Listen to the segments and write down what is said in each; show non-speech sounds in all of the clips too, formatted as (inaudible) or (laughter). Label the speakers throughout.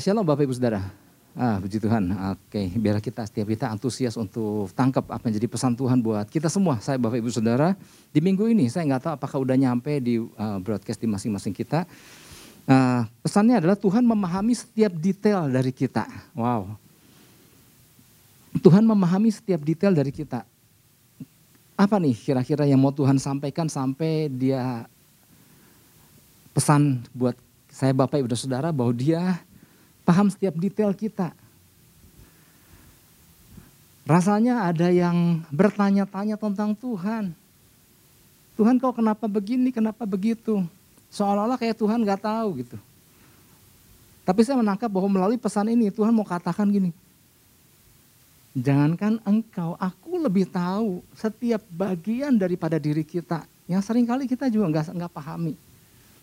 Speaker 1: Shalom Bapak Ibu Saudara. Ah, puji Tuhan. Oke, biar kita setiap kita antusias untuk tangkap apa yang jadi pesan Tuhan buat kita semua. Saya Bapak Ibu Saudara, di minggu ini saya nggak tahu apakah udah nyampe di uh, broadcast di masing-masing kita. Uh, pesannya adalah Tuhan memahami setiap detail dari kita. Wow. Tuhan memahami setiap detail dari kita. Apa nih kira-kira yang mau Tuhan sampaikan sampai dia pesan buat saya Bapak Ibu Saudara bahwa dia paham setiap detail kita. Rasanya ada yang bertanya-tanya tentang Tuhan. Tuhan kau kenapa begini, kenapa begitu. Seolah-olah kayak Tuhan gak tahu gitu. Tapi saya menangkap bahwa melalui pesan ini Tuhan mau katakan gini. Jangankan engkau, aku lebih tahu setiap bagian daripada diri kita. Yang sering kali kita juga nggak nggak pahami.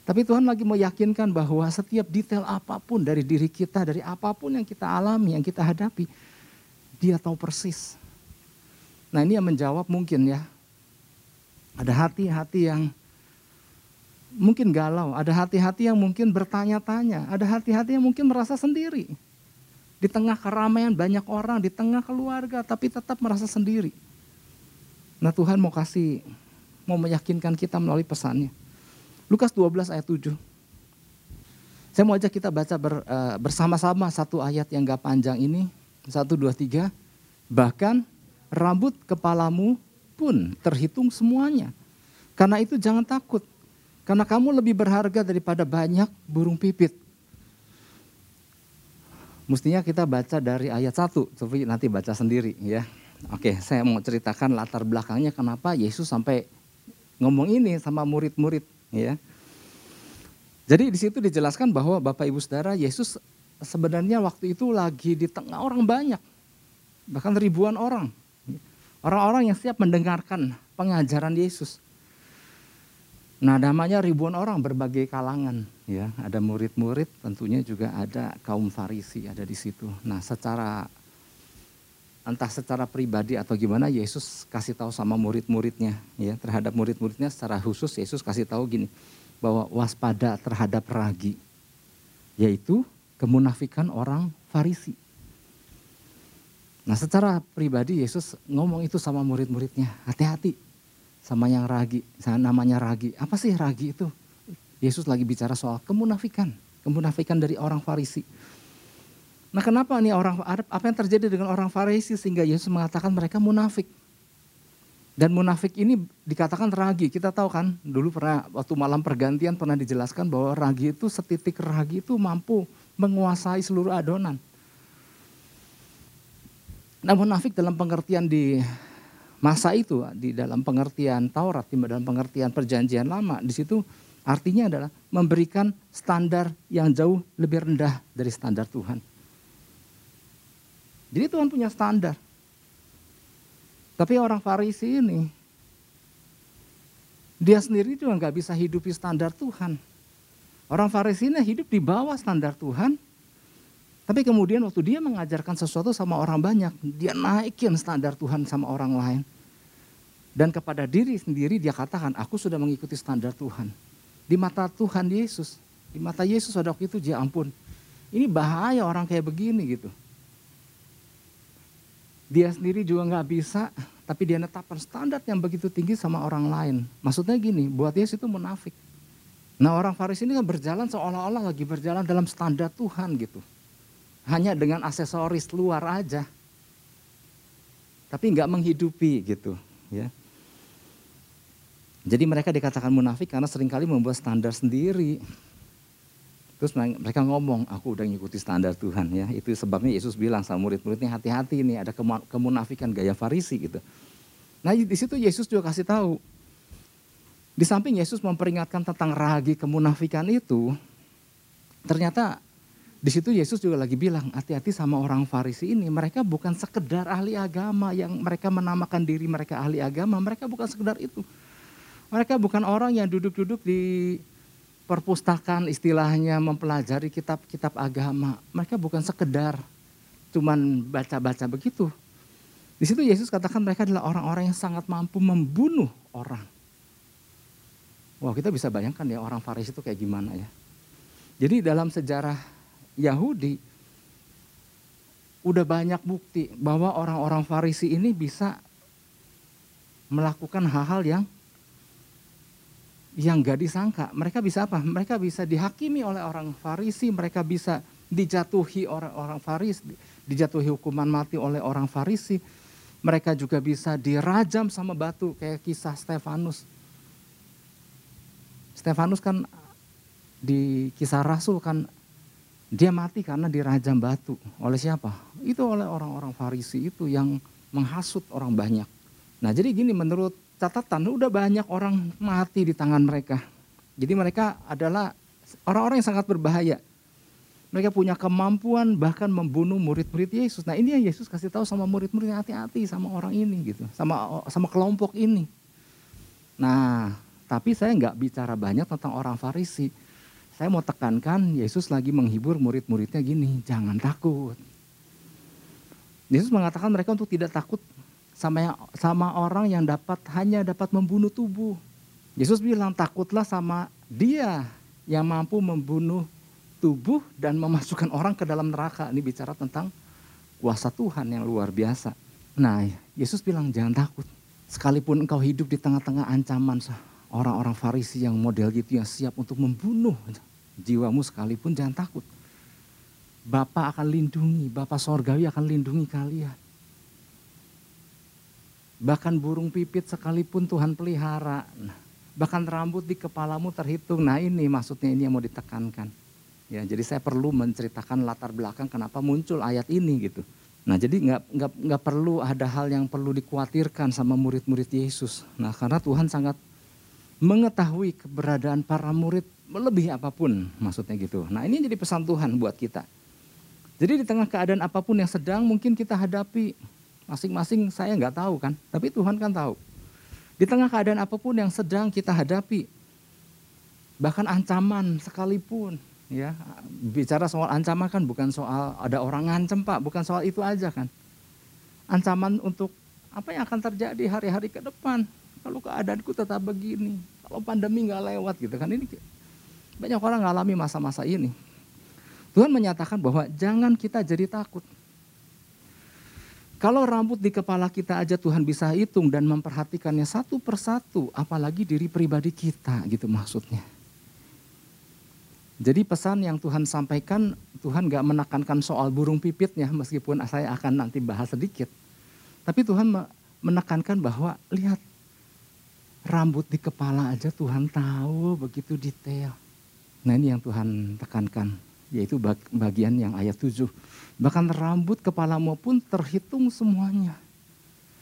Speaker 1: Tapi Tuhan lagi mau yakinkan bahwa setiap detail apa pun dari diri kita, dari apa pun yang kita alami, yang kita hadapi, dia tahu persis. Nah ini yang menjawab mungkin ya. Ada hati-hati yang mungkin galau, ada hati-hati yang mungkin bertanya-tanya, ada hati-hati yang mungkin merasa sendiri. Di tengah keramaian banyak orang, di tengah keluarga, tapi tetap merasa sendiri. Nah Tuhan mau kasih, mau meyakinkan kita melalui pesannya. Lukas 12 ayat 7. Saya mau ajak kita baca ber, uh, bersama-sama satu ayat yang gak panjang ini. Satu, dua, tiga. Bahkan rambut kepalamu pun terhitung semuanya. Karena itu jangan takut. Karena kamu lebih berharga daripada banyak burung pipit. Mestinya kita baca dari ayat satu, tapi nanti baca sendiri ya. Oke, saya mau ceritakan latar belakangnya kenapa Yesus sampai ngomong ini sama murid-murid ya. Jadi di situ dijelaskan bahwa Bapak Ibu Saudara Yesus sebenarnya waktu itu lagi di tengah orang banyak. Bahkan ribuan orang. Orang-orang yang siap mendengarkan pengajaran Yesus. Nah namanya ribuan orang berbagai kalangan. ya Ada murid-murid tentunya juga ada kaum farisi ada di situ. Nah secara entah secara pribadi atau gimana Yesus kasih tahu sama murid-muridnya ya terhadap murid-muridnya secara khusus Yesus kasih tahu gini bahwa waspada terhadap ragi yaitu kemunafikan orang Farisi. Nah secara pribadi Yesus ngomong itu sama murid-muridnya, hati-hati sama yang ragi, namanya ragi. Apa sih ragi itu? Yesus lagi bicara soal kemunafikan, kemunafikan dari orang Farisi. Nah kenapa nih orang apa yang terjadi dengan orang Farisi sehingga Yesus mengatakan mereka munafik? Dan munafik ini dikatakan ragi. Kita tahu kan dulu pernah waktu malam pergantian pernah dijelaskan bahwa ragi itu setitik ragi itu mampu menguasai seluruh adonan. Nah munafik dalam pengertian di masa itu di dalam pengertian Taurat, di dalam pengertian perjanjian lama di situ artinya adalah memberikan standar yang jauh lebih rendah dari standar Tuhan. Jadi Tuhan punya standar. Tapi orang Farisi ini, dia sendiri juga nggak bisa hidupi standar Tuhan. Orang Farisi ini hidup di bawah standar Tuhan, tapi kemudian waktu dia mengajarkan sesuatu sama orang banyak, dia naikin standar Tuhan sama orang lain. Dan kepada diri sendiri dia katakan, aku sudah mengikuti standar Tuhan. Di mata Tuhan Yesus, di mata Yesus pada waktu itu, ya ampun, ini bahaya orang kayak begini gitu. Dia sendiri juga nggak bisa, tapi dia netapkan standar yang begitu tinggi sama orang lain. Maksudnya gini, buat Yesus itu munafik. Nah orang Farisi ini kan berjalan seolah-olah lagi berjalan dalam standar Tuhan gitu. Hanya dengan aksesoris luar aja. Tapi nggak menghidupi gitu ya. Jadi mereka dikatakan munafik karena sering kali membuat standar sendiri. Terus mereka ngomong, aku udah ngikuti standar Tuhan ya. Itu sebabnya Yesus bilang sama murid-muridnya hati-hati nih ada kemunafikan gaya Farisi gitu. Nah di situ Yesus juga kasih tahu. Di samping Yesus memperingatkan tentang ragi kemunafikan itu, ternyata di situ Yesus juga lagi bilang hati-hati sama orang Farisi ini. Mereka bukan sekedar ahli agama yang mereka menamakan diri mereka ahli agama. Mereka bukan sekedar itu. Mereka bukan orang yang duduk-duduk di perpustakaan istilahnya mempelajari kitab-kitab agama. Mereka bukan sekedar cuman baca-baca begitu. Di situ Yesus katakan mereka adalah orang-orang yang sangat mampu membunuh orang. Wah kita bisa bayangkan ya orang Farisi itu kayak gimana ya. Jadi dalam sejarah Yahudi, udah banyak bukti bahwa orang-orang Farisi ini bisa melakukan hal-hal yang yang gak disangka. Mereka bisa apa? Mereka bisa dihakimi oleh orang Farisi, mereka bisa dijatuhi orang-orang Farisi, dijatuhi hukuman mati oleh orang Farisi. Mereka juga bisa dirajam sama batu kayak kisah Stefanus. Stefanus kan di kisah Rasul kan dia mati karena dirajam batu. Oleh siapa? Itu oleh orang-orang Farisi itu yang menghasut orang banyak. Nah jadi gini menurut catatan udah banyak orang mati di tangan mereka. Jadi mereka adalah orang-orang yang sangat berbahaya. Mereka punya kemampuan bahkan membunuh murid-murid Yesus. Nah ini yang Yesus kasih tahu sama murid-muridnya hati-hati sama orang ini gitu, sama sama kelompok ini. Nah tapi saya nggak bicara banyak tentang orang Farisi. Saya mau tekankan Yesus lagi menghibur murid-muridnya gini, jangan takut. Yesus mengatakan mereka untuk tidak takut sama yang, sama orang yang dapat hanya dapat membunuh tubuh. Yesus bilang takutlah sama dia yang mampu membunuh tubuh dan memasukkan orang ke dalam neraka. Ini bicara tentang kuasa Tuhan yang luar biasa. Nah, Yesus bilang jangan takut. Sekalipun engkau hidup di tengah-tengah ancaman orang-orang Farisi yang model gitu yang siap untuk membunuh jiwamu sekalipun jangan takut. Bapak akan lindungi, Bapak sorgawi akan lindungi kalian. Bahkan burung pipit sekalipun Tuhan pelihara. Nah, bahkan rambut di kepalamu terhitung. Nah ini maksudnya ini yang mau ditekankan. Ya, jadi saya perlu menceritakan latar belakang kenapa muncul ayat ini gitu. Nah jadi nggak nggak nggak perlu ada hal yang perlu dikhawatirkan sama murid-murid Yesus. Nah karena Tuhan sangat mengetahui keberadaan para murid melebihi apa pun maksudnya gitu. Nah ini jadi pesan Tuhan buat kita. Jadi di tengah keadaan apa pun yang sedang mungkin kita hadapi, Masing-masing saya nggak tahu kan, tapi Tuhan kan tahu. Di tengah keadaan apa pun yang sedang kita hadapi, bahkan ancaman sekalipun, ya bicara soal ancaman kan bukan soal ada orang ngancem pak, bukan soal itu aja kan. Ancaman untuk apa yang akan terjadi hari-hari ke depan, kalau keadaanku tetap begini, kalau pandemi nggak lewat gitu kan ini banyak orang ngalami masa-masa ini. Tuhan menyatakan bahwa jangan kita jadi takut. Kalau rambut di kepala kita aja Tuhan bisa hitung dan memperhatikannya satu persatu, apalagi diri pribadi kita gitu maksudnya. Jadi pesan yang Tuhan sampaikan, Tuhan gak menekankan soal burung pipitnya meskipun saya akan nanti bahas sedikit. Tapi Tuhan menekankan bahwa lihat rambut di kepala aja Tuhan tahu begitu detail. Nah ini yang Tuhan tekankan, yaitu bagian yang ayat 7 Bahkan rambut kepalamu pun terhitung semuanya.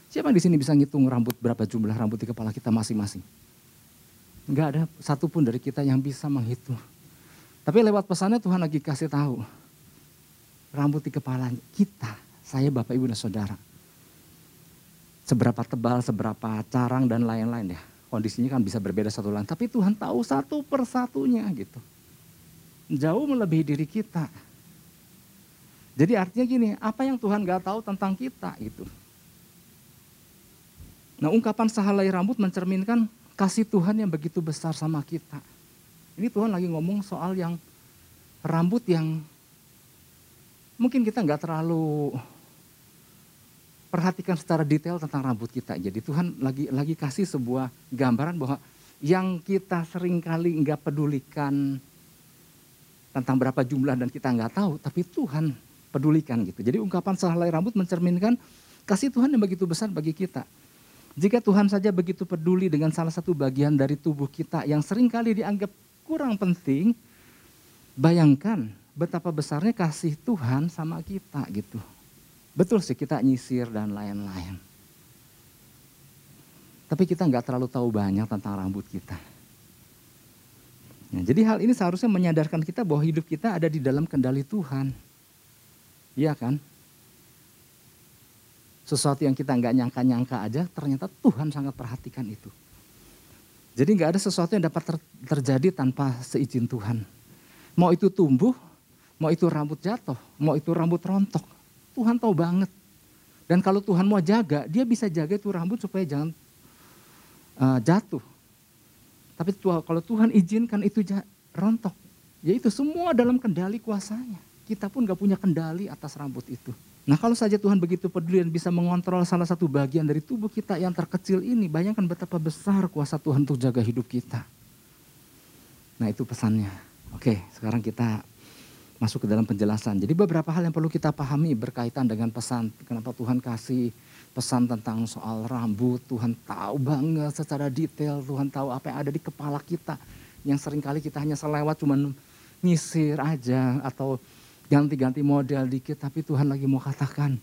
Speaker 1: Siapa di sini bisa ngitung rambut berapa jumlah rambut di kepala kita masing-masing? Enggak ada satupun dari kita yang bisa menghitung. Tapi lewat pesannya Tuhan lagi kasih tahu. Rambut di kepala kita, saya Bapak Ibu dan Saudara. Seberapa tebal, seberapa carang dan lain-lain ya. Kondisinya kan bisa berbeda satu lain. Tapi Tuhan tahu satu persatunya gitu. Jauh melebihi diri kita. Jadi artinya gini, apa yang Tuhan gak tahu tentang kita itu. Nah ungkapan sehalai rambut mencerminkan kasih Tuhan yang begitu besar sama kita. Ini Tuhan lagi ngomong soal yang rambut yang mungkin kita nggak terlalu perhatikan secara detail tentang rambut kita. Jadi Tuhan lagi lagi kasih sebuah gambaran bahwa yang kita sering kali nggak pedulikan tentang berapa jumlah dan kita nggak tahu, tapi Tuhan pedulikan gitu. Jadi ungkapan sehelai rambut mencerminkan kasih Tuhan yang begitu besar bagi kita. Jika Tuhan saja begitu peduli dengan salah satu bagian dari tubuh kita yang sering kali dianggap kurang penting, bayangkan betapa besarnya kasih Tuhan sama kita gitu. Betul sih kita nyisir dan lain-lain. Tapi kita nggak terlalu tahu banyak tentang rambut kita. Nah, jadi hal ini seharusnya menyadarkan kita bahwa hidup kita ada di dalam kendali Tuhan. Iya kan? Sesuatu yang kita nggak nyangka-nyangka aja, ternyata Tuhan sangat perhatikan itu. Jadi nggak ada sesuatu yang dapat ter terjadi tanpa seizin Tuhan. Mau itu tumbuh, mau itu rambut jatuh, mau itu rambut rontok. Tuhan tahu banget. Dan kalau Tuhan mau jaga, dia bisa jaga itu rambut supaya jangan uh, jatuh. Tapi kalau Tuhan izinkan itu rontok, ya itu semua dalam kendali kuasanya. kita pun gak punya kendali atas rambut itu. Nah kalau saja Tuhan begitu peduli dan bisa mengontrol salah satu bagian dari tubuh kita yang terkecil ini, bayangkan betapa besar kuasa Tuhan untuk jaga hidup kita. Nah itu pesannya. Oke sekarang kita masuk ke dalam penjelasan. Jadi beberapa hal yang perlu kita pahami berkaitan dengan pesan. Kenapa Tuhan kasih pesan tentang soal rambut. Tuhan tahu banget secara detail. Tuhan tahu apa yang ada di kepala kita. Yang sering kali kita hanya selewat cuman nyisir aja atau ganti-ganti model dikit, tapi Tuhan lagi mau katakan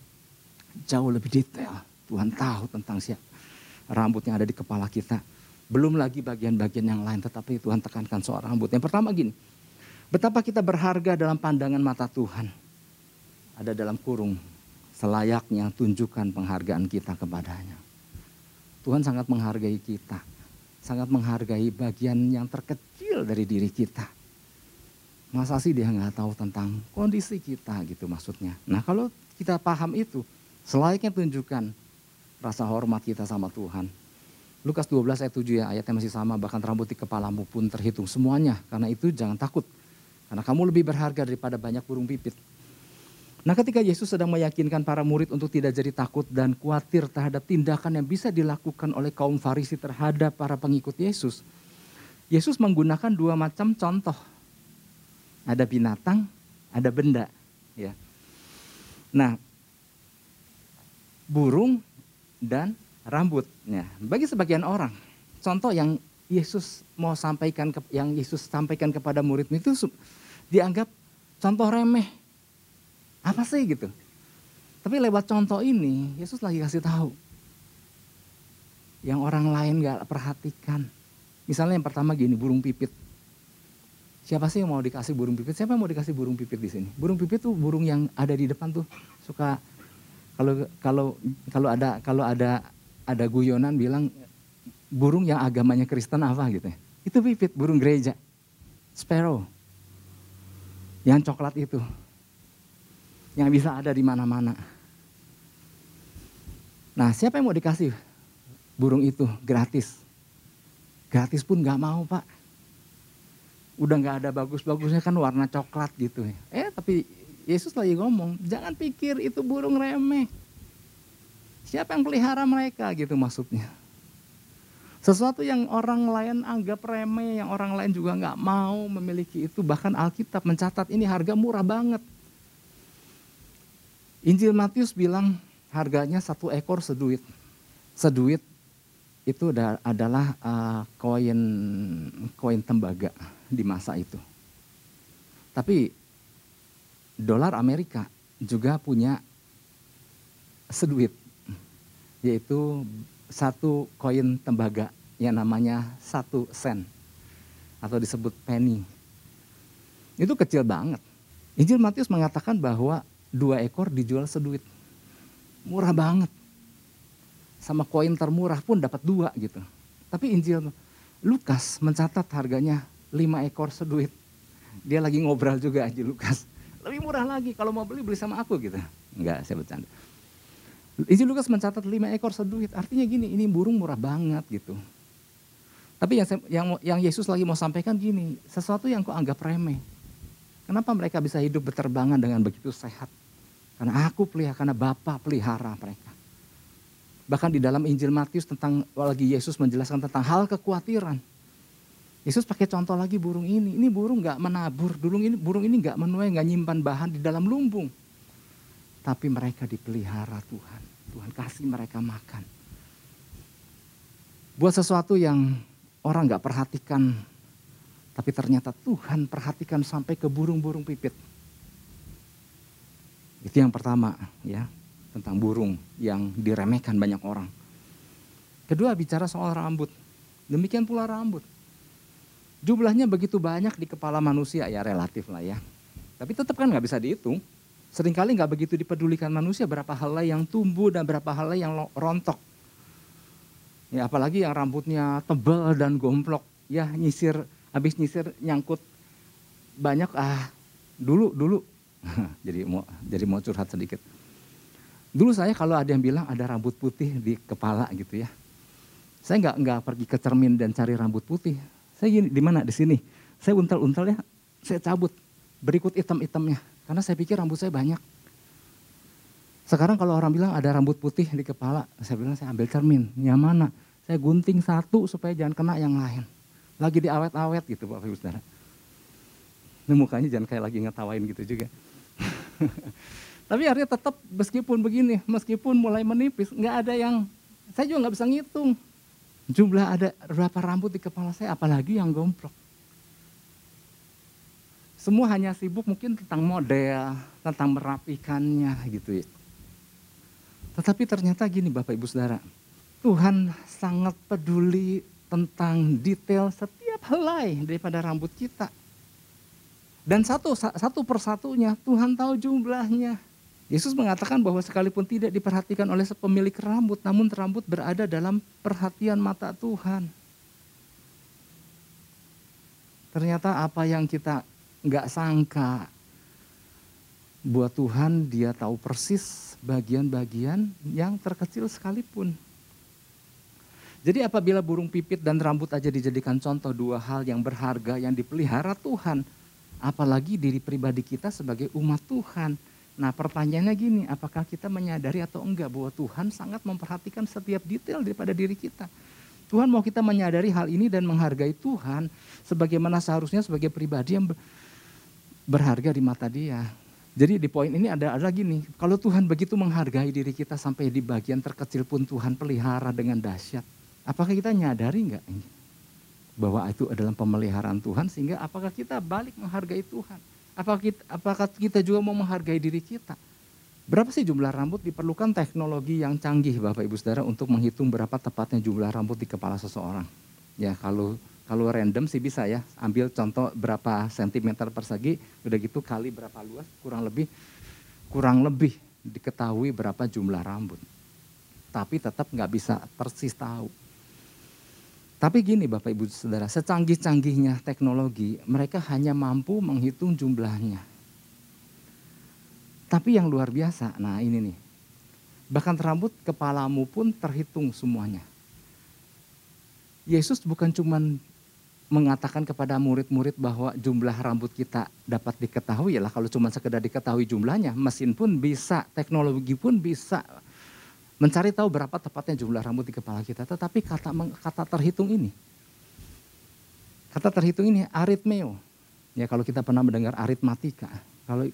Speaker 1: jauh lebih detail. Tuhan tahu tentang siapa rambut yang ada di kepala kita. Belum lagi bagian-bagian yang lain, tetapi Tuhan tekankan soal rambut. Yang pertama gini, betapa kita berharga dalam pandangan mata Tuhan. Ada dalam kurung, selayaknya tunjukkan penghargaan kita kepadanya. Tuhan sangat menghargai kita, sangat menghargai bagian yang terkecil dari diri kita Masa sih dia nggak tahu tentang kondisi kita gitu maksudnya. Nah kalau kita paham itu, selayaknya tunjukkan rasa hormat kita sama Tuhan. Lukas 12 ayat 7 ya, ayatnya masih sama, bahkan rambut di kepalamu pun terhitung semuanya. Karena itu jangan takut, karena kamu lebih berharga daripada banyak burung pipit. Nah ketika Yesus sedang meyakinkan para murid untuk tidak jadi takut dan khawatir terhadap tindakan yang bisa dilakukan oleh kaum Farisi terhadap para pengikut Yesus, Yesus menggunakan dua macam contoh ada binatang, ada benda. Ya. Nah, burung dan rambutnya. Bagi sebagian orang, contoh yang Yesus mau sampaikan yang Yesus sampaikan kepada murid itu dianggap contoh remeh. Apa sih gitu? Tapi lewat contoh ini, Yesus lagi kasih tahu. Yang orang lain gak perhatikan. Misalnya yang pertama gini, burung pipit. Siapa sih yang mau dikasih burung pipit? Siapa yang mau dikasih burung pipit di sini? Burung pipit tuh burung yang ada di depan tuh suka kalau kalau kalau ada kalau ada ada guyonan bilang burung yang agamanya Kristen apa gitu ya. Itu pipit, burung gereja. Sparrow. Yang coklat itu. Yang bisa ada di mana-mana. Nah, siapa yang mau dikasih burung itu gratis? Gratis pun gak mau, Pak udah nggak ada bagus-bagusnya kan warna coklat gitu ya. Eh tapi Yesus lagi ngomong, jangan pikir itu burung remeh. Siapa yang pelihara mereka gitu maksudnya. Sesuatu yang orang lain anggap remeh, yang orang lain juga nggak mau memiliki itu. Bahkan Alkitab mencatat ini harga murah banget. Injil Matius bilang harganya satu ekor seduit. Seduit itu adalah uh, koin koin tembaga di masa itu. Tapi dolar Amerika juga punya seduit, yaitu satu koin tembaga yang namanya satu sen atau disebut penny. Itu kecil banget. Injil Matius mengatakan bahwa dua ekor dijual seduit. Murah banget. Sama koin termurah pun dapat dua gitu. Tapi Injil Lukas mencatat harganya lima ekor seduit. Dia lagi ngobrol juga aja Lukas. Lebih murah lagi kalau mau beli beli sama aku gitu. Enggak, saya bercanda. Injil Lukas mencatat lima ekor seduit. Artinya gini, ini burung murah banget gitu. Tapi yang, yang yang Yesus lagi mau sampaikan gini, sesuatu yang kau anggap remeh. Kenapa mereka bisa hidup berterbangan dengan begitu sehat? Karena aku pelihara, karena Bapak pelihara mereka. Bahkan di dalam Injil Matius tentang lagi Yesus menjelaskan tentang hal kekhawatiran Yesus pakai contoh lagi burung ini. Ini burung nggak menabur, burung ini burung ini nggak menuai, nggak nyimpan bahan di dalam lumbung. Tapi mereka dipelihara Tuhan. Tuhan kasih mereka makan. Buat sesuatu yang orang nggak perhatikan, tapi ternyata Tuhan perhatikan sampai ke burung-burung pipit. Itu yang pertama ya, tentang burung yang diremehkan banyak orang. Kedua bicara soal rambut. Demikian pula rambut. Jumlahnya begitu banyak di kepala manusia ya relatif lah ya. Tapi tetap kan nggak bisa dihitung. Seringkali nggak begitu dipedulikan manusia berapa hal yang tumbuh dan berapa hal yang rontok. Ya apalagi yang rambutnya tebal dan gomplok. Ya nyisir, habis nyisir nyangkut banyak ah dulu dulu (laughs) jadi mau jadi mau curhat sedikit. Dulu saya kalau ada yang bilang ada rambut putih di kepala gitu ya. Saya nggak nggak pergi ke cermin dan cari rambut putih saya gini, di mana? Di sini. Saya untal-untal ya, saya cabut. Berikut hitam-hitamnya. Karena saya pikir rambut saya banyak. Sekarang kalau orang bilang ada rambut putih di kepala, saya bilang saya ambil cermin. Yang mana? Saya gunting satu supaya jangan kena yang lain. Lagi diawet-awet gitu Bapak Ibu Saudara. Ini mukanya jangan kayak lagi ngetawain gitu juga. (laughs) Tapi artinya tetap meskipun begini, meskipun mulai menipis, nggak ada yang, saya juga nggak bisa ngitung. Jumlah ada berapa rambut di kepala saya, apalagi yang gomprok. Semua hanya sibuk mungkin tentang model, tentang merapikannya gitu ya. Tetapi ternyata gini Bapak Ibu Saudara, Tuhan sangat peduli tentang detail setiap helai daripada rambut kita. Dan satu satu persatunya Tuhan tahu jumlahnya. Yesus mengatakan bahwa sekalipun tidak diperhatikan oleh pemilik rambut, namun rambut berada dalam perhatian mata Tuhan. Ternyata apa yang kita nggak sangka buat Tuhan dia tahu persis bagian-bagian yang terkecil sekalipun. Jadi apabila burung pipit dan rambut aja dijadikan contoh dua hal yang berharga yang dipelihara Tuhan, apalagi diri pribadi kita sebagai umat Tuhan. Nah pertanyaannya gini, apakah kita menyadari atau enggak bahwa Tuhan sangat memperhatikan setiap detail daripada diri kita. Tuhan mau kita menyadari hal ini dan menghargai Tuhan sebagaimana seharusnya sebagai pribadi yang berharga di mata dia. Jadi di poin ini ada, ada lagi nih, kalau Tuhan begitu menghargai diri kita sampai di bagian terkecil pun Tuhan pelihara dengan dahsyat. Apakah kita nyadari enggak bahwa itu adalah pemeliharaan Tuhan sehingga apakah kita balik menghargai Tuhan? Apakah kita, apakah kita juga mau menghargai diri kita? Berapa sih jumlah rambut diperlukan teknologi yang canggih Bapak Ibu Saudara untuk menghitung berapa tepatnya jumlah rambut di kepala seseorang? Ya kalau kalau random sih bisa ya, ambil contoh berapa sentimeter persegi, udah gitu kali berapa luas, kurang lebih kurang lebih diketahui berapa jumlah rambut. Tapi tetap nggak bisa persis tahu. Tapi gini Bapak Ibu Saudara, secanggih-canggihnya teknologi, mereka hanya mampu menghitung jumlahnya. Tapi yang luar biasa, nah ini nih. Bahkan rambut kepalamu pun terhitung semuanya. Yesus bukan cuma mengatakan kepada murid-murid bahwa jumlah rambut kita dapat diketahui lah kalau cuma sekedar diketahui jumlahnya mesin pun bisa teknologi pun bisa mencari tahu berapa tepatnya jumlah rambut di kepala kita. Tetapi kata kata terhitung ini, kata terhitung ini aritmeo. Ya kalau kita pernah mendengar aritmatika, kalau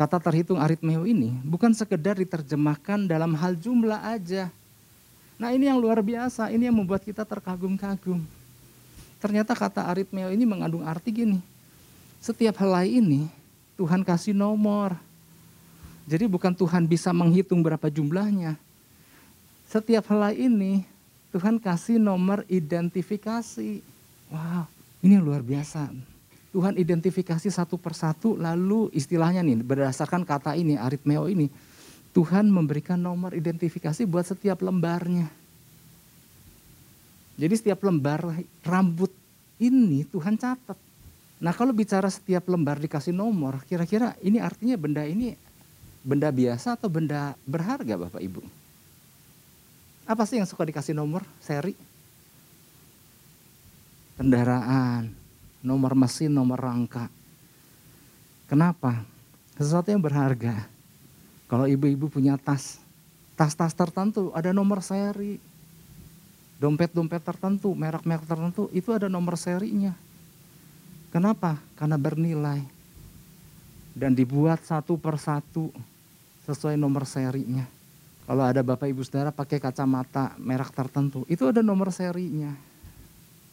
Speaker 1: kata terhitung aritmeo ini bukan sekedar diterjemahkan dalam hal jumlah aja. Nah ini yang luar biasa, ini yang membuat kita terkagum-kagum. Ternyata kata aritmeo ini mengandung arti gini, setiap helai ini Tuhan kasih nomor. Jadi bukan Tuhan bisa menghitung berapa jumlahnya, setiap helai ini Tuhan kasih nomor identifikasi. Wow, ini luar biasa. Tuhan identifikasi satu persatu lalu istilahnya nih berdasarkan kata ini aritmeo ini Tuhan memberikan nomor identifikasi buat setiap lembarnya. Jadi setiap lembar rambut ini Tuhan catat. Nah kalau bicara setiap lembar dikasih nomor, kira-kira ini artinya benda ini benda biasa atau benda berharga Bapak Ibu? Apa sih yang suka dikasih nomor seri? Kendaraan, nomor mesin, nomor rangka. Kenapa? Sesuatu yang berharga. Kalau ibu-ibu punya tas, tas-tas tertentu ada nomor seri. Dompet-dompet tertentu, merek-merek tertentu, itu ada nomor serinya. Kenapa? Karena bernilai. Dan dibuat satu persatu sesuai nomor serinya. Kalau ada Bapak Ibu Saudara pakai kacamata merek tertentu, itu ada nomor serinya.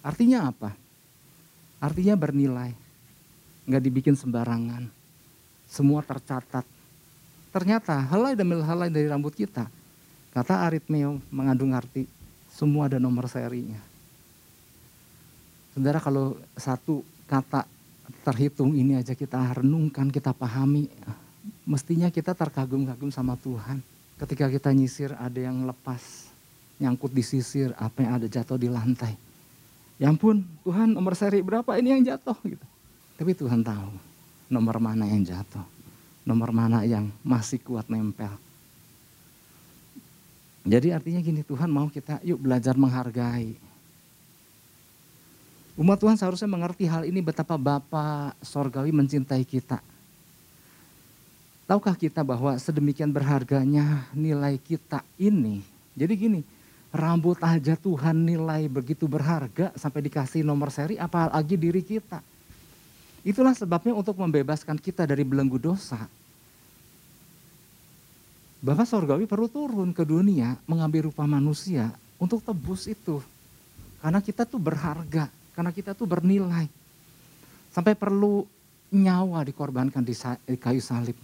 Speaker 1: Artinya apa? Artinya bernilai. Nggak dibikin sembarangan. Semua tercatat. Ternyata helai demi helai dari rambut kita, kata aritmeo mengandung arti semua ada nomor serinya. Saudara kalau satu kata terhitung ini aja kita renungkan, kita pahami, mestinya kita terkagum-kagum sama Tuhan Ketika kita nyisir ada yang lepas, nyangkut di sisir, apa yang ada jatuh di lantai. Ya ampun, Tuhan nomor seri berapa ini yang jatuh gitu. Tapi Tuhan tahu nomor mana yang jatuh, nomor mana yang masih kuat nempel. Jadi artinya gini, Tuhan mau kita yuk belajar menghargai. Umat Tuhan seharusnya mengerti hal ini betapa Bapa Sorgawi mencintai kita. Tahukah kita bahwa sedemikian berharganya nilai kita ini? Jadi gini, rambut aja Tuhan nilai begitu berharga sampai dikasih nomor seri apalagi diri kita. Itulah sebabnya untuk membebaskan kita dari belenggu dosa. Bapak Sorgawi perlu turun ke dunia mengambil rupa manusia untuk tebus itu. Karena kita tuh berharga, karena kita tuh bernilai. Sampai perlu nyawa dikorbankan di kayu salib.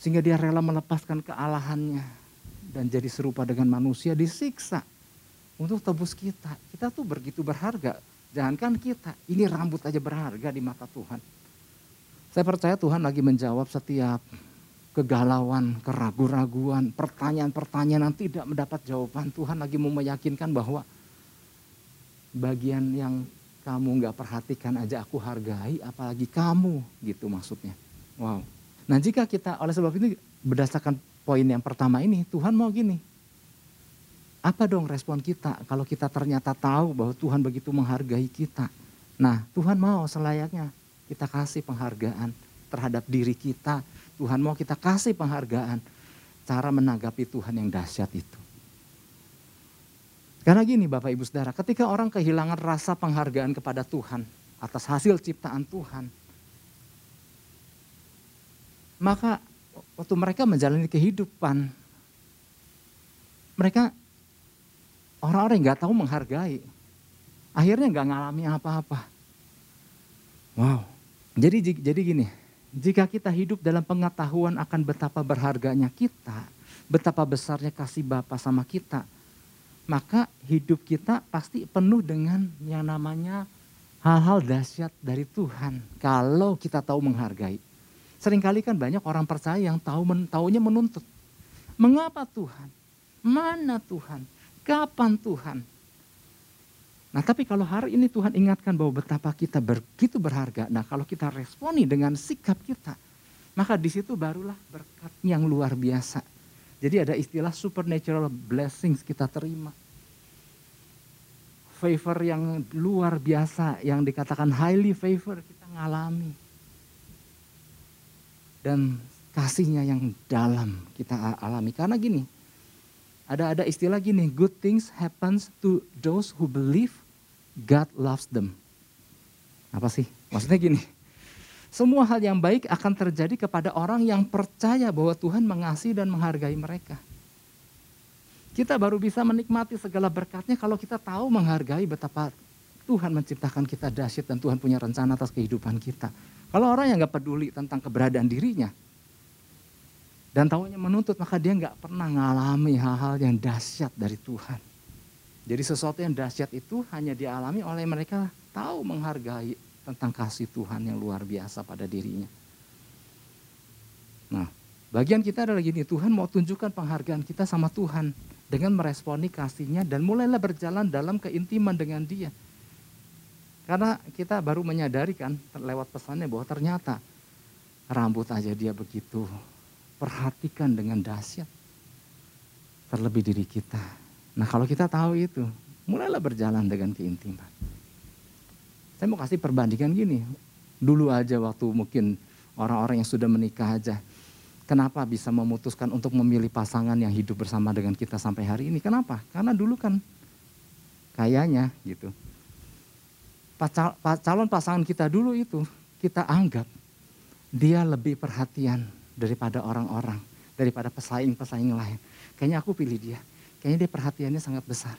Speaker 1: Sehingga dia rela melepaskan kealahannya dan jadi serupa dengan manusia disiksa untuk tebus kita. Kita tuh begitu berharga. Jangankan kita, ini rambut aja berharga di mata Tuhan. Saya percaya Tuhan lagi menjawab setiap kegalauan, keraguan-raguan, pertanyaan-pertanyaan yang tidak mendapat jawaban. Tuhan lagi mau meyakinkan bahwa bagian yang kamu nggak perhatikan aja aku hargai, apalagi kamu gitu maksudnya. Wow. Nah jika kita oleh sebab itu berdasarkan poin yang pertama ini Tuhan mau gini. Apa dong respon kita kalau kita ternyata tahu bahwa Tuhan begitu menghargai kita. Nah Tuhan mau selayaknya kita kasih penghargaan terhadap diri kita. Tuhan mau kita kasih penghargaan cara menanggapi Tuhan yang dahsyat itu. Karena gini Bapak Ibu Saudara, ketika orang kehilangan rasa penghargaan kepada Tuhan atas hasil ciptaan Tuhan, maka waktu mereka menjalani kehidupan, mereka orang-orang yang nggak tahu menghargai. Akhirnya nggak ngalami apa-apa. Wow. Jadi jadi gini, jika kita hidup dalam pengetahuan akan betapa berharganya kita, betapa besarnya kasih Bapa sama kita, maka hidup kita pasti penuh dengan yang namanya hal-hal dahsyat dari Tuhan. Kalau kita tahu menghargai. Seringkali kan banyak orang percaya yang tahu men, taunya menuntut. Mengapa Tuhan? Mana Tuhan? Kapan Tuhan? Nah tapi kalau hari ini Tuhan ingatkan bahwa betapa kita begitu berharga. Nah kalau kita responi dengan sikap kita. Maka di situ barulah berkat yang luar biasa. Jadi ada istilah supernatural blessings kita terima. Favor yang luar biasa yang dikatakan highly favor kita ngalami dan kasihnya yang dalam kita alami. Karena gini, ada ada istilah gini, good things happens to those who believe God loves them. Apa sih? Maksudnya gini, semua hal yang baik akan terjadi kepada orang yang percaya bahwa Tuhan mengasihi dan menghargai mereka. Kita baru bisa menikmati segala berkatnya kalau kita tahu menghargai betapa Tuhan menciptakan kita dahsyat dan Tuhan punya rencana atas kehidupan kita. Kalau orang yang nggak peduli tentang keberadaan dirinya dan tahunya menuntut, maka dia nggak pernah mengalami hal-hal yang dahsyat dari Tuhan. Jadi sesuatu yang dahsyat itu hanya dialami oleh mereka tahu menghargai tentang kasih Tuhan yang luar biasa pada dirinya. Nah, bagian kita adalah gini, Tuhan mau tunjukkan penghargaan kita sama Tuhan dengan meresponi kasihnya dan mulailah berjalan dalam keintiman dengan dia. Karena kita baru menyadari kan lewat pesannya bahwa ternyata rambut aja dia begitu perhatikan dengan dahsyat. Terlebih diri kita. Nah kalau kita tahu itu, mulailah berjalan dengan keintiman. Saya mau kasih perbandingan gini. Dulu aja waktu mungkin orang-orang yang sudah menikah aja. Kenapa bisa memutuskan untuk memilih pasangan yang hidup bersama dengan kita sampai hari ini? Kenapa? Karena dulu kan kayaknya gitu calon pasangan kita dulu itu kita anggap dia lebih perhatian daripada orang-orang, daripada pesaing-pesaing lain. Kayaknya aku pilih dia. Kayaknya dia perhatiannya sangat besar.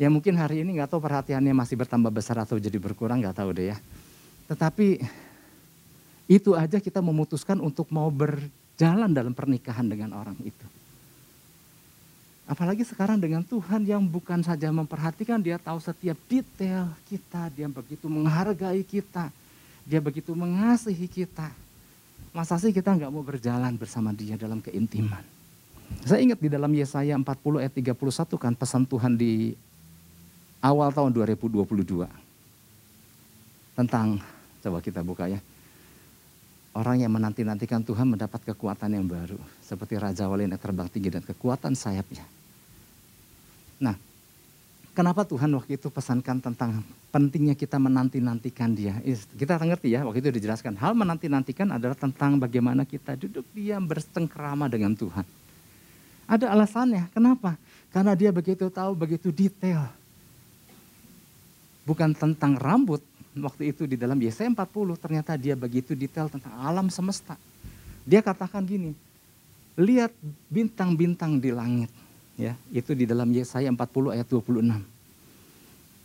Speaker 1: Ya mungkin hari ini nggak tahu perhatiannya masih bertambah besar atau jadi berkurang nggak tahu deh ya. Tetapi itu aja kita memutuskan untuk mau berjalan dalam pernikahan dengan orang itu. Apalagi sekarang dengan Tuhan yang bukan saja memperhatikan, dia tahu setiap detail kita, dia begitu menghargai kita, dia begitu mengasihi kita. Masa sih kita nggak mau berjalan bersama dia dalam keintiman? Saya ingat di dalam Yesaya 40 ayat 31 kan pesan Tuhan di awal tahun 2022. Tentang, coba kita buka ya. Orang yang menanti-nantikan Tuhan mendapat kekuatan yang baru. Seperti Raja Wali yang terbang tinggi dan kekuatan sayapnya. Nah, Kenapa Tuhan waktu itu pesankan tentang pentingnya kita menanti-nantikan dia. Kita ngerti ya, waktu itu dijelaskan. Hal menanti-nantikan adalah tentang bagaimana kita duduk diam berstengkrama dengan Tuhan. Ada alasannya, kenapa? Karena dia begitu tahu, begitu detail. Bukan tentang rambut, waktu itu di dalam Yesaya 40 ternyata dia begitu detail tentang alam semesta. Dia katakan gini, lihat bintang-bintang di langit ya itu di dalam Yesaya 40 ayat 26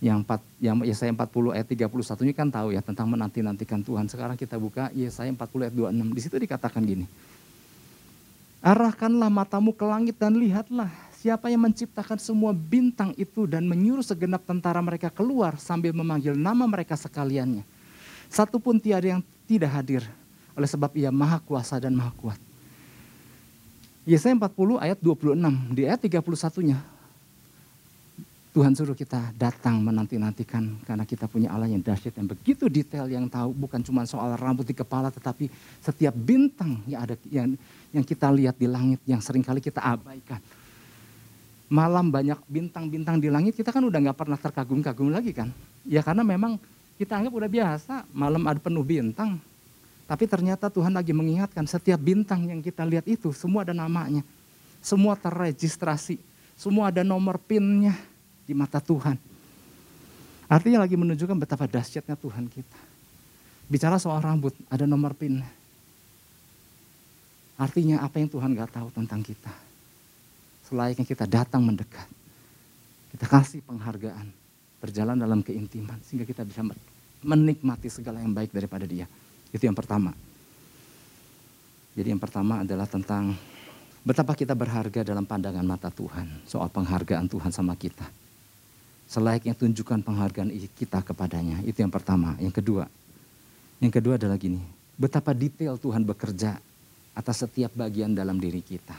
Speaker 1: yang, 4, yang Yesaya 40 ayat 31 ini kan tahu ya tentang menanti-nantikan Tuhan. Sekarang kita buka Yesaya 40 ayat 26. Di situ dikatakan gini. Arahkanlah matamu ke langit dan lihatlah siapa yang menciptakan semua bintang itu dan menyuruh segenap tentara mereka keluar sambil memanggil nama mereka sekaliannya. Satu pun tiada yang tidak hadir oleh sebab ia maha kuasa dan maha kuat. Yesaya 40 ayat 26, di ayat 31-nya Tuhan suruh kita datang menanti-nantikan karena kita punya Allah yang dahsyat yang begitu detail yang tahu bukan cuma soal rambut di kepala tetapi setiap bintang yang ada yang yang kita lihat di langit yang sering kali kita abaikan. Malam banyak bintang-bintang di langit kita kan udah nggak pernah terkagum-kagum lagi kan. Ya karena memang kita anggap udah biasa malam ada penuh bintang tapi ternyata Tuhan lagi mengingatkan setiap bintang yang kita lihat itu semua ada namanya. Semua terregistrasi. Semua ada nomor pinnya di mata Tuhan. Artinya lagi menunjukkan betapa dahsyatnya Tuhan kita. Bicara soal rambut, ada nomor pin. Artinya apa yang Tuhan gak tahu tentang kita. Selayaknya kita datang mendekat. Kita kasih penghargaan. Berjalan dalam keintiman. Sehingga kita bisa menikmati segala yang baik daripada dia. Itu yang pertama. Jadi yang pertama adalah tentang betapa kita berharga dalam pandangan mata Tuhan. Soal penghargaan Tuhan sama kita. Selayaknya tunjukkan penghargaan kita kepadanya. Itu yang pertama. Yang kedua. Yang kedua adalah gini. Betapa detail Tuhan bekerja atas setiap bagian dalam diri kita.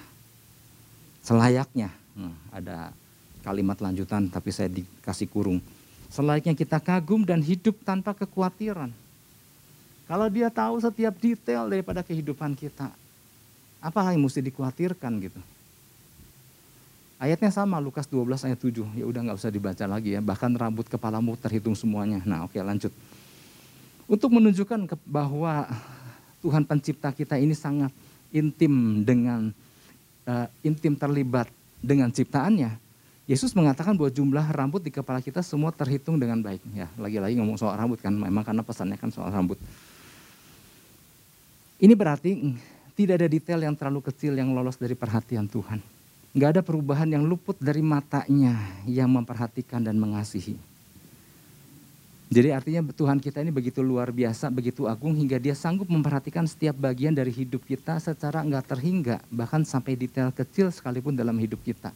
Speaker 1: Selayaknya. Hmm, ada kalimat lanjutan tapi saya dikasih kurung. Selayaknya kita kagum dan hidup tanpa kekhawatiran kalau dia tahu setiap detail daripada kehidupan kita, apa yang mesti dikhawatirkan gitu? Ayatnya sama Lukas 12 ayat 7. Ya udah nggak usah dibaca lagi ya. Bahkan rambut kepalamu terhitung semuanya. Nah, oke lanjut. Untuk menunjukkan bahwa Tuhan pencipta kita ini sangat intim dengan uh, intim terlibat dengan ciptaannya. Yesus mengatakan bahwa jumlah rambut di kepala kita semua terhitung dengan baik. Ya, lagi-lagi ngomong soal rambut kan, memang karena pesannya kan soal rambut. Ini berarti tidak ada detail yang terlalu kecil yang lolos dari perhatian Tuhan. Nggak ada perubahan yang luput dari matanya yang memperhatikan dan mengasihi. Jadi artinya Tuhan kita ini begitu luar biasa, begitu agung hingga dia sanggup memperhatikan setiap bagian dari hidup kita secara nggak terhingga, bahkan sampai detail kecil sekalipun dalam hidup kita.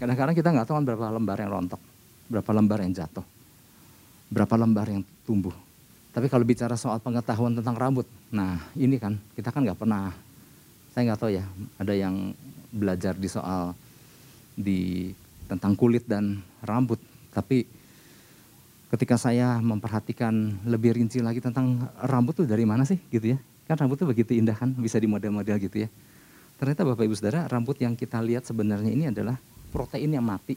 Speaker 1: Kadang-kadang kita nggak tahu kan berapa lembar yang rontok, berapa lembar yang jatuh, berapa lembar yang tumbuh. Tapi kalau bicara soal pengetahuan tentang rambut, nah ini kan kita kan nggak pernah, saya nggak tahu ya, ada yang belajar di soal di tentang kulit dan rambut, tapi ketika saya memperhatikan lebih rinci lagi tentang rambut tuh dari mana sih gitu ya, kan rambut tuh begitu indah kan, bisa di model-model gitu ya. Ternyata Bapak Ibu Saudara, rambut yang kita lihat sebenarnya ini adalah protein yang mati.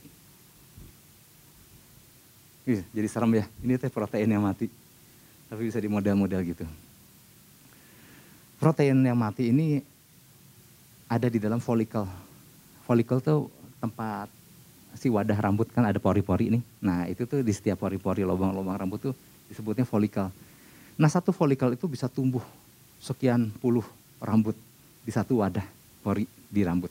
Speaker 1: Iya, jadi serem ya, ini teh protein yang mati tapi bisa di model-model gitu. Protein yang mati ini ada di dalam folikel. Folikel tuh tempat si wadah rambut kan ada pori-pori nih. Nah itu tuh di setiap pori-pori lubang-lubang rambut tuh disebutnya folikel. Nah satu folikel itu bisa tumbuh sekian puluh rambut di satu wadah pori di rambut.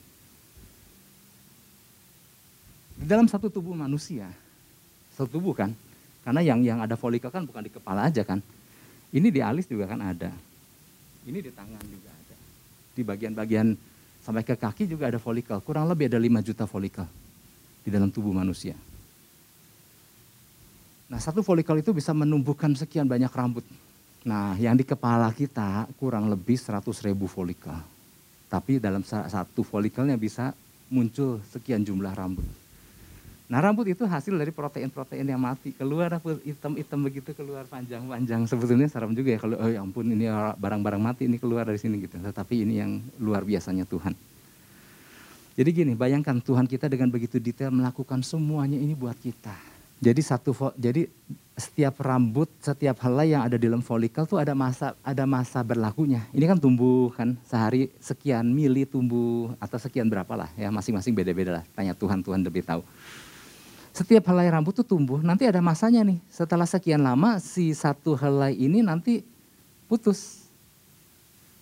Speaker 1: Di dalam satu tubuh manusia, satu tubuh kan, karena yang yang ada folikel kan bukan di kepala aja kan. Ini di alis juga kan ada. Ini di tangan juga ada. Di bagian-bagian sampai ke kaki juga ada folikel. Kurang lebih ada 5 juta folikel di dalam tubuh manusia. Nah satu folikel itu bisa menumbuhkan sekian banyak rambut. Nah yang di kepala kita kurang lebih 100 ribu folikel. Tapi dalam satu folikelnya bisa muncul sekian jumlah rambut. Nah rambut itu hasil dari protein-protein yang mati. Keluar hitam-hitam begitu keluar panjang-panjang. Sebetulnya serem juga ya kalau oh ya ampun ini barang-barang mati ini keluar dari sini gitu. Tetapi ini yang luar biasanya Tuhan. Jadi gini, bayangkan Tuhan kita dengan begitu detail melakukan semuanya ini buat kita. Jadi satu jadi setiap rambut, setiap helai yang ada di dalam folikel tuh ada masa ada masa berlakunya. Ini kan tumbuh kan sehari sekian mili tumbuh atau sekian berapa lah ya masing-masing beda-beda lah. Tanya Tuhan, Tuhan lebih tahu. Setiap helai rambut tuh tumbuh, nanti ada masanya nih. Setelah sekian lama si satu helai ini nanti putus.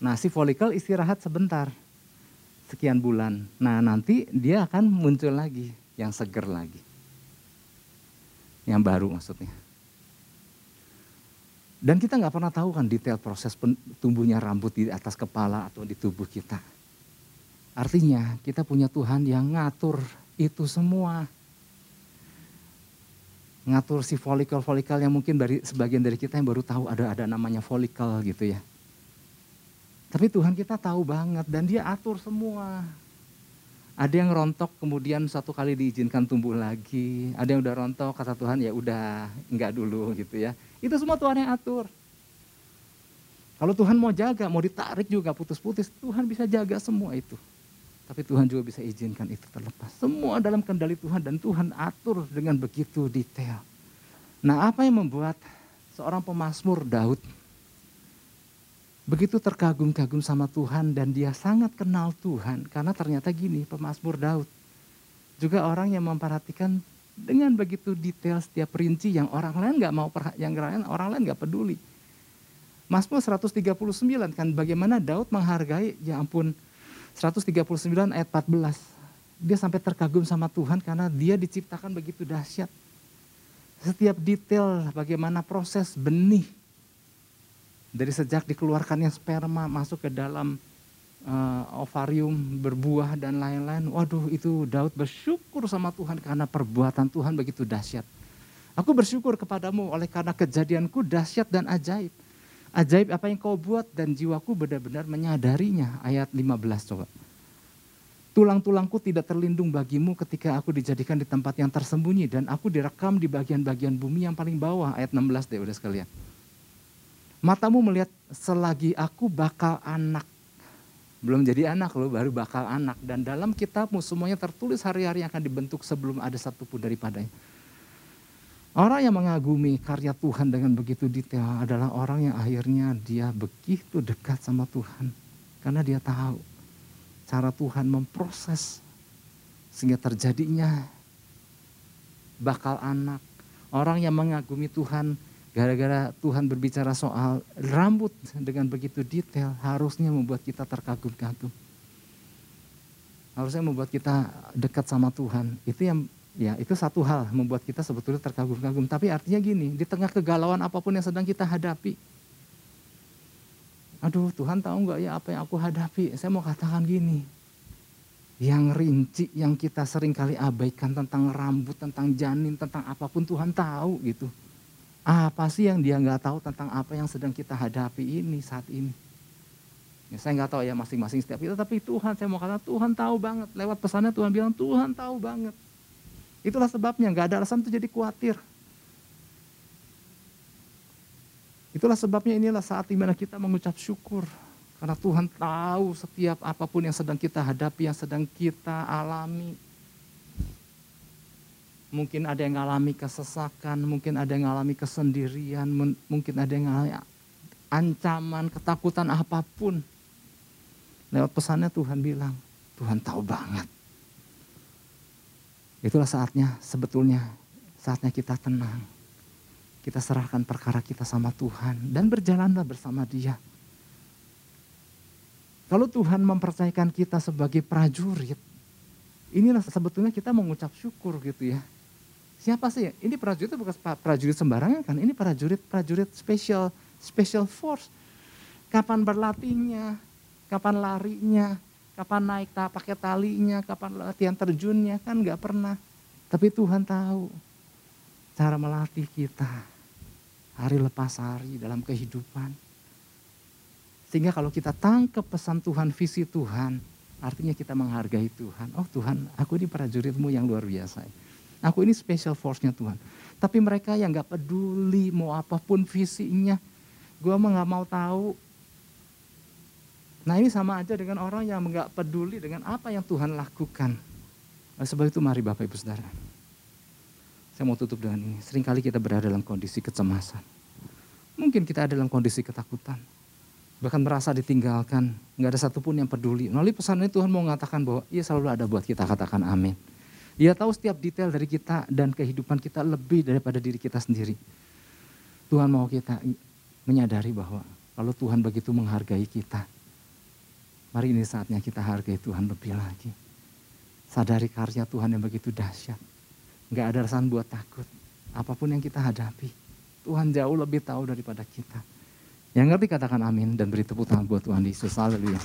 Speaker 1: Nah si folikel istirahat sebentar, sekian bulan. Nah nanti dia akan muncul lagi, yang seger lagi. Yang baru maksudnya. Dan kita nggak pernah tahu kan detail proses tumbuhnya rambut di atas kepala atau di tubuh kita. Artinya kita punya Tuhan yang ngatur itu semua. Ngatur si folikel-folikel yang mungkin dari sebagian dari kita yang baru tahu ada ada namanya folikel gitu ya. Tapi Tuhan kita tahu banget dan dia atur semua. Ada yang rontok kemudian satu kali diizinkan tumbuh lagi. Ada yang udah rontok kata Tuhan ya udah enggak dulu gitu ya. Itu semua Tuhan yang atur. Kalau Tuhan mau jaga, mau ditarik juga putus-putus, Tuhan bisa jaga semua itu. Tapi Tuhan juga bisa izinkan itu terlepas. Semua dalam kendali Tuhan dan Tuhan atur dengan begitu detail. Nah apa yang membuat seorang pemazmur Daud begitu terkagum-kagum sama Tuhan dan dia sangat kenal Tuhan karena ternyata gini pemazmur Daud juga orang yang memperhatikan dengan begitu detail setiap rinci yang orang lain nggak mau yang lain orang lain nggak peduli. Mazmur 139 kan bagaimana Daud menghargai ya ampun 139 ayat 14. Dia sampai terkagum sama Tuhan karena dia diciptakan begitu dahsyat. Setiap detail bagaimana proses benih dari sejak dikeluarkannya sperma masuk ke dalam uh, ovarium berbuah dan lain-lain. Waduh itu Daud bersyukur sama Tuhan karena perbuatan Tuhan begitu dahsyat. Aku bersyukur kepadamu oleh karena kejadianku dahsyat dan ajaib. Ajaib apa yang kau buat dan jiwaku benar-benar menyadarinya. Ayat 15 coba. Tulang-tulangku tidak terlindung bagimu ketika aku dijadikan di tempat yang tersembunyi dan aku direkam di bagian-bagian bumi yang paling bawah. Ayat 16 deh udah sekalian. Matamu melihat selagi aku bakal anak belum jadi anak lo baru bakal anak dan dalam kitabmu semuanya tertulis hari-hari yang akan dibentuk sebelum ada satupun daripadanya. Orang yang mengagumi karya Tuhan dengan begitu detail adalah orang yang akhirnya dia begitu dekat sama Tuhan karena dia tahu cara Tuhan memproses sehingga terjadinya bakal anak. Orang yang mengagumi Tuhan Gara-gara Tuhan berbicara soal rambut dengan begitu detail, harusnya membuat kita terkagum-kagum. Harusnya membuat kita dekat sama Tuhan. Itu yang ya itu satu hal membuat kita sebetulnya terkagum-kagum. Tapi artinya gini, di tengah kegalauan apa pun yang sedang kita hadapi, aduh Tuhan tahu nggak ya apa yang aku hadapi? Saya mau katakan gini, yang rinci yang kita sering kali abaikan tentang rambut, tentang janin, tentang apa pun Tuhan tahu gitu. Apa sih yang dia nggak tahu tentang apa yang sedang kita hadapi ini saat ini? Ya, saya nggak tahu ya masing-masing setiap kita, tapi Tuhan saya mau katakan Tuhan tahu banget. Lewat pesannya Tuhan bilang Tuhan tahu banget. Itulah sebabnya nggak ada alasan untuk jadi khawatir. Itulah sebabnya inilah saat di mana kita mengucap syukur. Karena Tuhan tahu setiap apa pun yang sedang kita hadapi, yang sedang kita alami mungkin ada yang mengalami kesesakan, mungkin ada yang mengalami kesendirian, mungkin ada yang mengalami ancaman, ketakutan apa pun. Lewat pesannya Tuhan bilang, Tuhan tahu banget. Itulah saatnya sebetulnya, saatnya kita tenang. Kita serahkan perkara kita sama Tuhan dan berjalanlah bersama dia. Kalau Tuhan mempercayakan kita sebagai prajurit, inilah sebetulnya kita mengucap syukur gitu ya. Siapa sih? Ini prajurit bukan prajurit sembarangan kan? Ini prajurit prajurit special special force. Kapan berlatihnya? Kapan larinya? Kapan naik tak pakai talinya? Kapan latihan terjunnya? Kan nggak pernah. Tapi Tuhan tahu cara melatih kita hari lepas hari dalam kehidupan. Sehingga kalau kita tangkap pesan Tuhan, visi Tuhan, artinya kita menghargai Tuhan. Oh Tuhan, aku ini prajuritmu yang luar biasa. Aku ini special force-nya Tuhan. Tapi mereka yang gak peduli mau apa pun visinya. Gue mah gak mau tahu. Nah ini sama aja dengan orang yang nggak peduli dengan apa yang Tuhan lakukan. Oleh sebab itu mari Bapak Ibu Saudara. Saya mau tutup dengan ini. Seringkali kita berada dalam kondisi kecemasan. Mungkin kita ada dalam kondisi ketakutan. Bahkan merasa ditinggalkan. Nggak ada satupun yang peduli. Melalui pesan ini Tuhan mau mengatakan bahwa ia selalu ada buat kita. Katakan amin. Ia tahu setiap detail dari kita dan kehidupan kita lebih daripada diri kita sendiri. Tuhan mau kita menyadari bahwa kalau Tuhan begitu menghargai kita, Mari ini saatnya kita hargai Tuhan lebih lagi. Sadari karya Tuhan yang begitu dahsyat. Enggak ada alasan buat takut. Apa pun yang kita hadapi. Tuhan jauh lebih tahu daripada kita. Yang ngerti katakan amin dan beri tepuk tangan buat Tuhan Yesus. Haleluya.